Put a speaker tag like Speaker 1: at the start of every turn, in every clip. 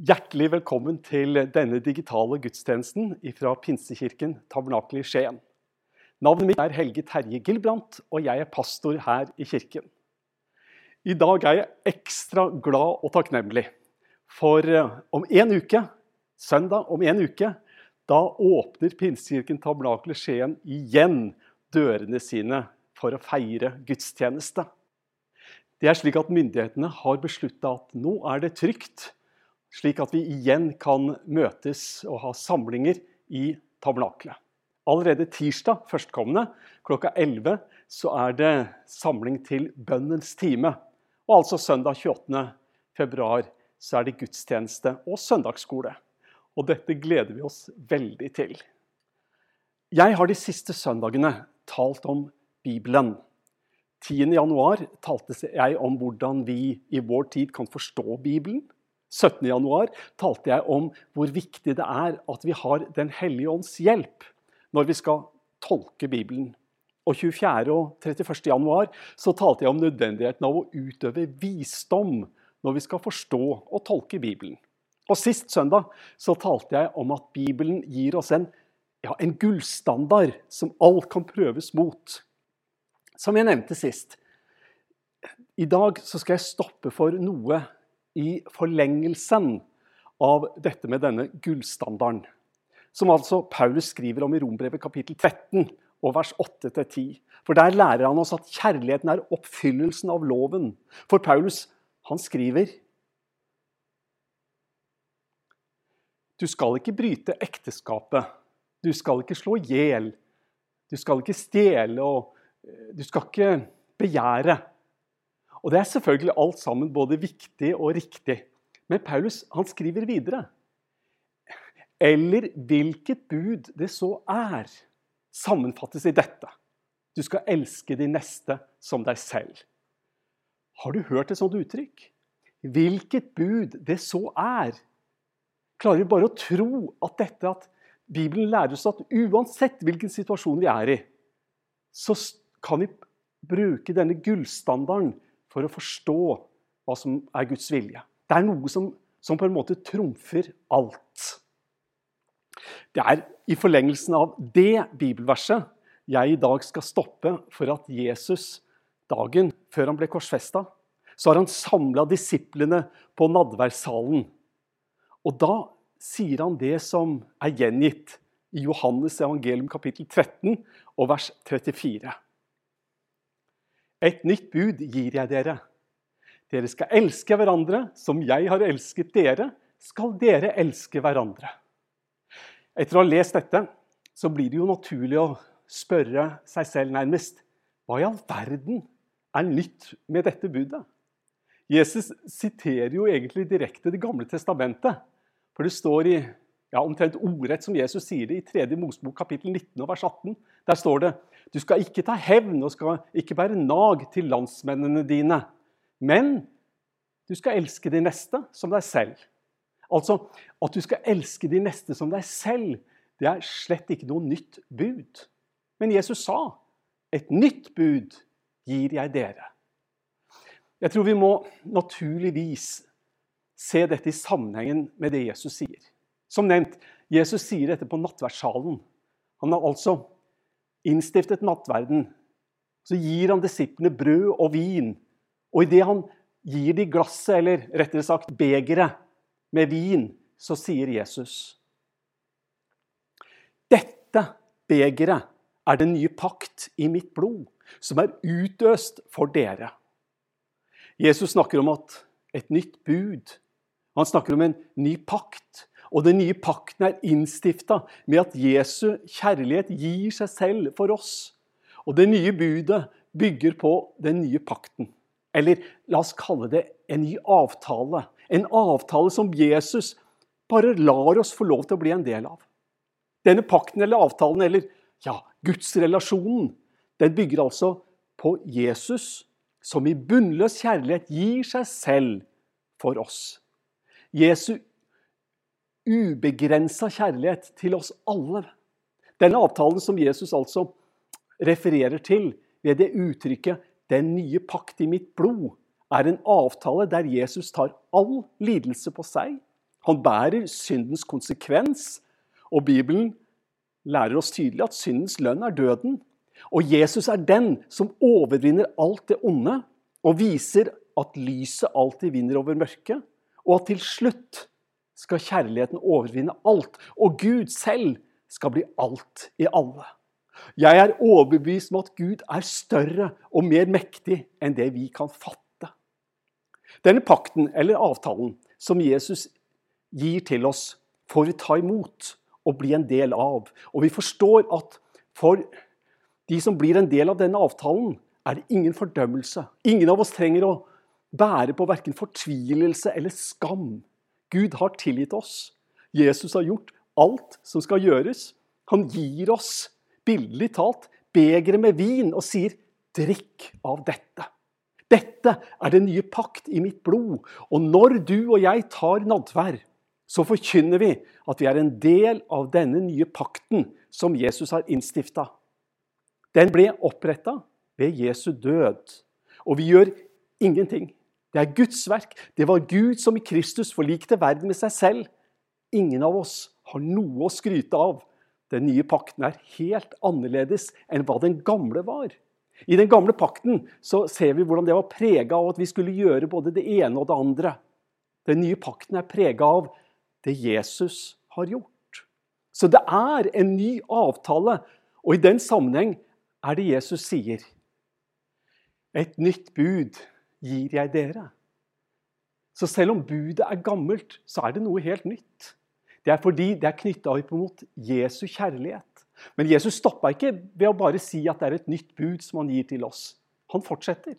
Speaker 1: Hjertelig velkommen til denne digitale gudstjenesten fra Pinsekirken Tabernakel i Skien. Navnet mitt er Helge Terje Gilbrandt, og jeg er pastor her i kirken. I dag er jeg ekstra glad og takknemlig, for eh, om en uke, søndag om en uke, da åpner Pinsekirken Tabernakel i Skien igjen dørene sine for å feire gudstjeneste. Det er slik at Myndighetene har beslutta at nå er det trygt slik at vi igjen kan møtes og ha samlinger i tabernaklet. Allerede tirsdag førstkommende klokka 11 så er det samling til bønnens time. Og altså søndag 28. februar så er det gudstjeneste og søndagsskole. Og dette gleder vi oss veldig til. Jeg har de siste søndagene talt om Bibelen. 10. januar talte jeg om hvordan vi i vår tid kan forstå Bibelen. 17.1 talte jeg om hvor viktig det er at vi har Den hellige ånds hjelp når vi skal tolke Bibelen. Og 24. og 31. januar så talte jeg om nødvendigheten av å utøve visdom når vi skal forstå og tolke Bibelen. Og Sist søndag så talte jeg om at Bibelen gir oss en, ja, en gullstandard som alt kan prøves mot. Som jeg nevnte sist. I dag så skal jeg stoppe for noe i forlengelsen av dette med denne gullstandarden. Som altså Paulus skriver om i Rombrevet kapittel 13 og vers 8-10. For der lærer han oss at kjærligheten er oppfyllelsen av loven. For Paulus, han skriver Du skal ikke bryte ekteskapet. Du skal ikke slå i hjel. Du skal ikke stjele, og eh, du skal ikke begjære. Og Det er selvfølgelig alt sammen både viktig og riktig. Men Paulus han skriver videre. Eller hvilket bud det så er, sammenfattes i dette. Du skal elske de neste som deg selv. Har du hørt et sånt uttrykk? Hvilket bud det så er. Klarer vi bare å tro at dette at Bibelen lærer oss at uansett hvilken situasjon vi er i, så kan vi bruke denne gullstandarden for å forstå hva som er Guds vilje. Det er noe som, som på en måte trumfer alt. Det er i forlengelsen av det bibelverset jeg i dag skal stoppe for at Jesus, dagen før han ble korsfesta, så har han samla disiplene på nadværssalen. Og da sier han det som er gjengitt i Johannes evangelium kapittel 13 og vers 34. Et nytt bud gir jeg dere. Dere skal elske hverandre som jeg har elsket dere, skal dere elske hverandre. Etter å ha lest dette så blir det jo naturlig å spørre seg selv nærmest hva i all verden er nytt med dette budet? Jesus siterer jo egentlig direkte Det gamle testamentet. For det står i ja, omtrent ordrett som Jesus sier det i 3. Mosebok kapittel 19 vers 18. Der står det du skal ikke ta hevn og skal ikke bære nag til landsmennene dine. Men du skal elske de neste som deg selv. Altså, At du skal elske de neste som deg selv, det er slett ikke noe nytt bud. Men Jesus sa, 'Et nytt bud gir jeg dere'. Jeg tror vi må naturligvis se dette i sammenhengen med det Jesus sier. Som nevnt, Jesus sier dette på nattverdssalen. Han har altså innstiftet nattverden. Så gir han disiplene brød og vin. Og idet han gir de glasset, eller rettere sagt begeret med vin, så sier Jesus Dette begeret er den nye pakt i mitt blod, som er utøst for dere. Jesus snakker om et nytt bud. Han snakker om en ny pakt. Og den nye pakten er innstifta med at Jesu kjærlighet gir seg selv for oss. Og det nye budet bygger på den nye pakten. Eller la oss kalle det en ny avtale. En avtale som Jesus bare lar oss få lov til å bli en del av. Denne pakten eller avtalen, eller ja, gudsrelasjonen, den bygger altså på Jesus, som i bunnløs kjærlighet gir seg selv for oss. Jesu ubegrensa kjærlighet til oss alle. Denne avtalen som Jesus altså refererer til ved det uttrykket 'den nye pakt i mitt blod', er en avtale der Jesus tar all lidelse på seg. Han bærer syndens konsekvens, og Bibelen lærer oss tydelig at syndens lønn er døden. Og Jesus er den som overvinner alt det onde, og viser at lyset alltid vinner over mørket, og at til slutt skal kjærligheten overvinne alt, og Gud selv skal bli alt i alle. Jeg er overbevist om at Gud er større og mer mektig enn det vi kan fatte. Denne pakten, eller avtalen, som Jesus gir til oss, får vi ta imot og bli en del av. Og vi forstår at for de som blir en del av denne avtalen, er det ingen fordømmelse. Ingen av oss trenger å bære på verken fortvilelse eller skam. Gud har tilgitt oss. Jesus har gjort alt som skal gjøres. Han gir oss, bildelig talt, begeret med vin og sier 'drikk av dette'. Dette er den nye pakt i mitt blod. Og når du og jeg tar nadvær, så forkynner vi at vi er en del av denne nye pakten som Jesus har innstifta. Den ble oppretta ved Jesu død. Og vi gjør ingenting. Det er Guds verk. Det var Gud som i Kristus forlikte verden med seg selv. Ingen av oss har noe å skryte av. Den nye pakten er helt annerledes enn hva den gamle var. I den gamle pakten så ser vi hvordan det var prega av at vi skulle gjøre både det ene og det andre. Den nye pakten er prega av det Jesus har gjort. Så det er en ny avtale, og i den sammenheng er det Jesus sier. Et nytt bud gir jeg dere. Så selv om budet er gammelt, så er det noe helt nytt. Det er fordi det er knytta opp mot Jesu kjærlighet. Men Jesus stoppa ikke ved å bare si at det er et nytt bud som han gir til oss. Han fortsetter.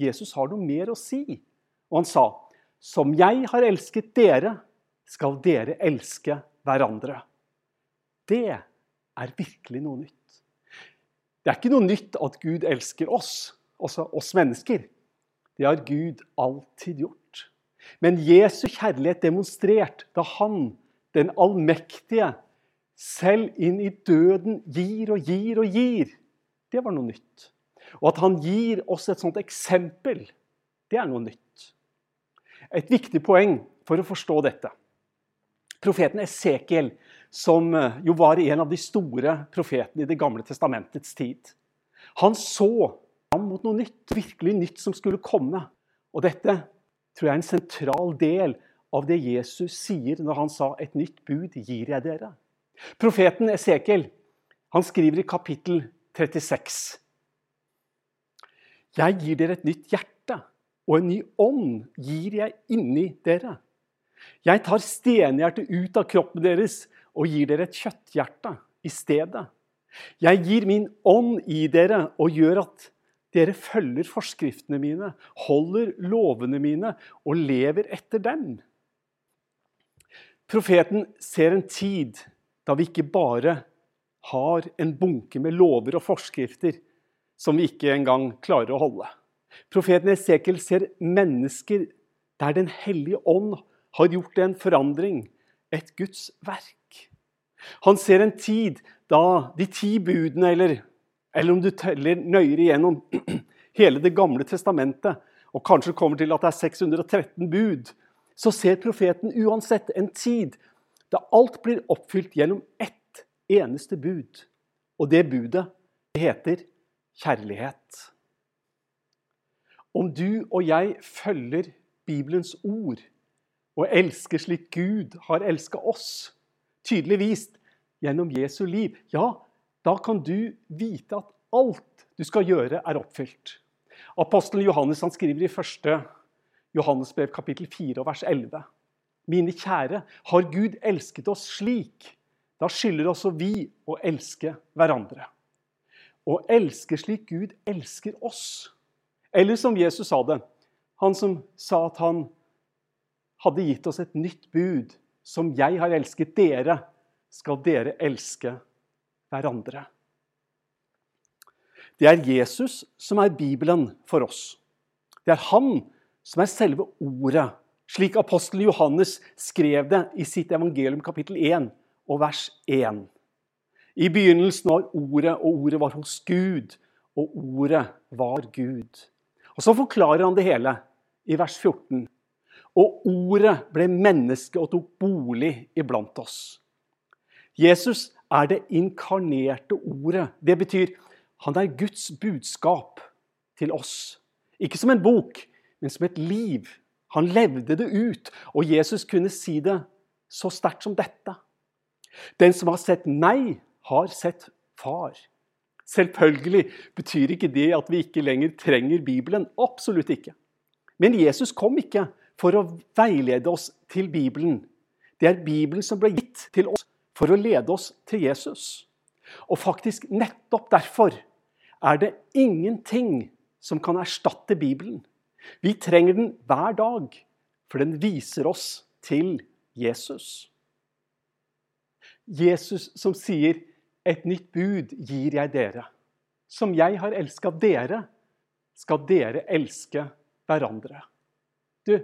Speaker 1: Jesus har noe mer å si. Og han sa, 'Som jeg har elsket dere, skal dere elske hverandre'. Det er virkelig noe nytt. Det er ikke noe nytt at Gud elsker oss, også oss mennesker. Det har Gud alltid gjort. Men Jesu kjærlighet demonstrert da han, den allmektige, selv inn i døden gir og gir og gir, det var noe nytt. Og at han gir oss et sånt eksempel, det er noe nytt. Et viktig poeng for å forstå dette. Profeten Esekiel som eh, jo var en av de store profetene i Det gamle testamentets tid. Han så mot noe nytt, virkelig nytt som skulle komme. Og dette tror jeg er en sentral del av det Jesus sier når han sa 'et nytt bud gir jeg dere'. Profeten Esekiel han skriver i kapittel 36.: Jeg gir dere et nytt hjerte, og en ny ånd gir jeg inni dere. Jeg tar stenhjertet ut av kroppen deres og gir dere et kjøtthjerte i stedet. Jeg gir min ånd i dere og gjør at dere følger forskriftene mine, holder lovene mine og lever etter dem. Profeten ser en tid da vi ikke bare har en bunke med lover og forskrifter som vi ikke engang klarer å holde. Profeten Esekel ser mennesker der Den hellige ånd har gjort en forandring, et Guds verk. Han ser en tid da de ti budene, eller, eller om du teller nøyere igjennom hele Det gamle testamentet, og kanskje kommer til at det er 613 bud, så ser profeten uansett en tid da alt blir oppfylt gjennom ett eneste bud. Og det budet det heter kjærlighet. Om du og jeg følger Bibelens ord og elsker slik Gud har elska oss, tydelig vist gjennom Jesu liv, ja, da kan du vite at alt du skal gjøre, er oppfylt. Apostelen Johannes han skriver i 1. Johannes brev kapittel 4 vers 11. Mine kjære, har Gud elsket oss slik, da skylder også vi å elske hverandre. Å elske slik Gud elsker oss. Eller som Jesus sa det, han som sa at han hadde gitt oss et nytt bud. Som jeg har elsket dere, skal dere elske hverandre. Det er Jesus som er Bibelen for oss. Det er han som er selve ordet, slik apostelen Johannes skrev det i sitt evangelium kapittel 1 og vers 1. I begynnelsen var Ordet, og Ordet var hos Gud, og Ordet var Gud. Og Så forklarer han det hele i vers 14. Og ordet ble menneske og tok bolig iblant oss. Jesus er det inkarnerte ordet. Det betyr han er Guds budskap til oss. Ikke som en bok, men som et liv. Han levde det ut, og Jesus kunne si det så sterkt som dette. Den som har sett meg, har sett far. Selvfølgelig betyr ikke det at vi ikke lenger trenger Bibelen. Absolutt ikke. Men Jesus kom ikke for å veilede oss til Bibelen. Det er Bibelen som ble gitt til oss for å lede oss til Jesus. Og faktisk nettopp derfor er det ingenting som kan erstatte Bibelen. Vi trenger den hver dag, for den viser oss til Jesus. Jesus som sier 'Et nytt bud gir jeg dere'. Som jeg har elska dere, skal dere elske hverandre. Du,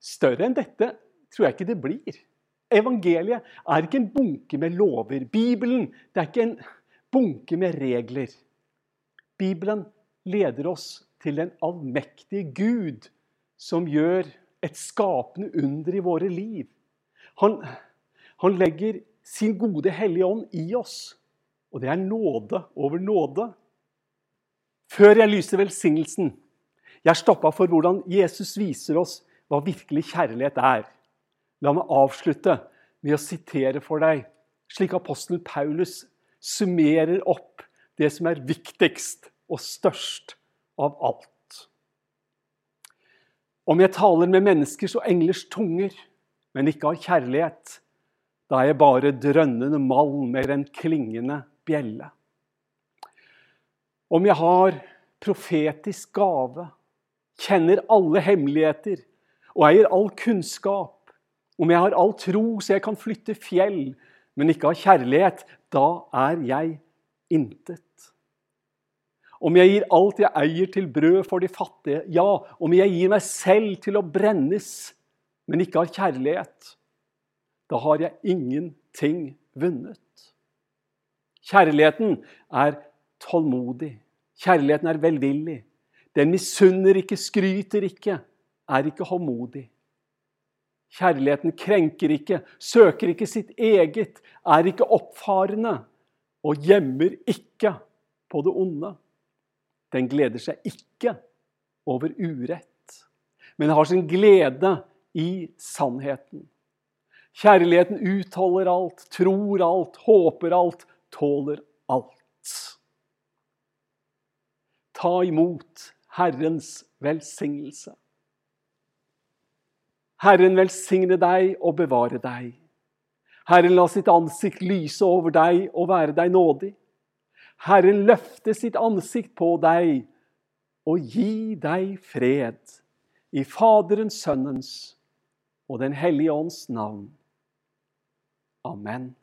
Speaker 1: større enn dette tror jeg ikke det blir. Evangeliet er ikke en bunke med lover. Bibelen det er ikke en bunke med regler. Bibelen leder oss til den allmektige Gud, som gjør et skapende under i våre liv. Han, han legger sin gode Hellige Ånd i oss. Og det er nåde over nåde. Før jeg lyser velsignelsen, jeg stoppa for hvordan Jesus viser oss hva virkelig kjærlighet er. La meg avslutte med å sitere for deg, slik apostelen Paulus summerer opp det som er viktigst og størst av alt. Om jeg taler med menneskers og englers tunger, men ikke har kjærlighet, da er jeg bare drønnende malm eller en klingende bjelle. Om jeg har profetisk gave, kjenner alle hemmeligheter og eier all kunnskap, om jeg har all tro så jeg kan flytte fjell, men ikke har kjærlighet, da er jeg intet. Om jeg gir alt jeg eier til brød for de fattige, ja, om jeg gir meg selv til å brennes, men ikke har kjærlighet, da har jeg ingenting vunnet. Kjærligheten er tålmodig. Kjærligheten er velvillig. Den misunner ikke, skryter ikke, er ikke håndmodig. Kjærligheten krenker ikke, søker ikke sitt eget, er ikke oppfarende og gjemmer ikke på det onde. Den gleder seg ikke over urett, men har sin glede i sannheten. Kjærligheten utholder alt, tror alt, håper alt, tåler alt. Ta imot Herrens velsignelse. Herren velsigne deg og bevare deg. Herren la sitt ansikt lyse over deg og være deg nådig. Herren løfte sitt ansikt på deg og gi deg fred. I Faderens, Sønnens og Den hellige ånds navn. Amen.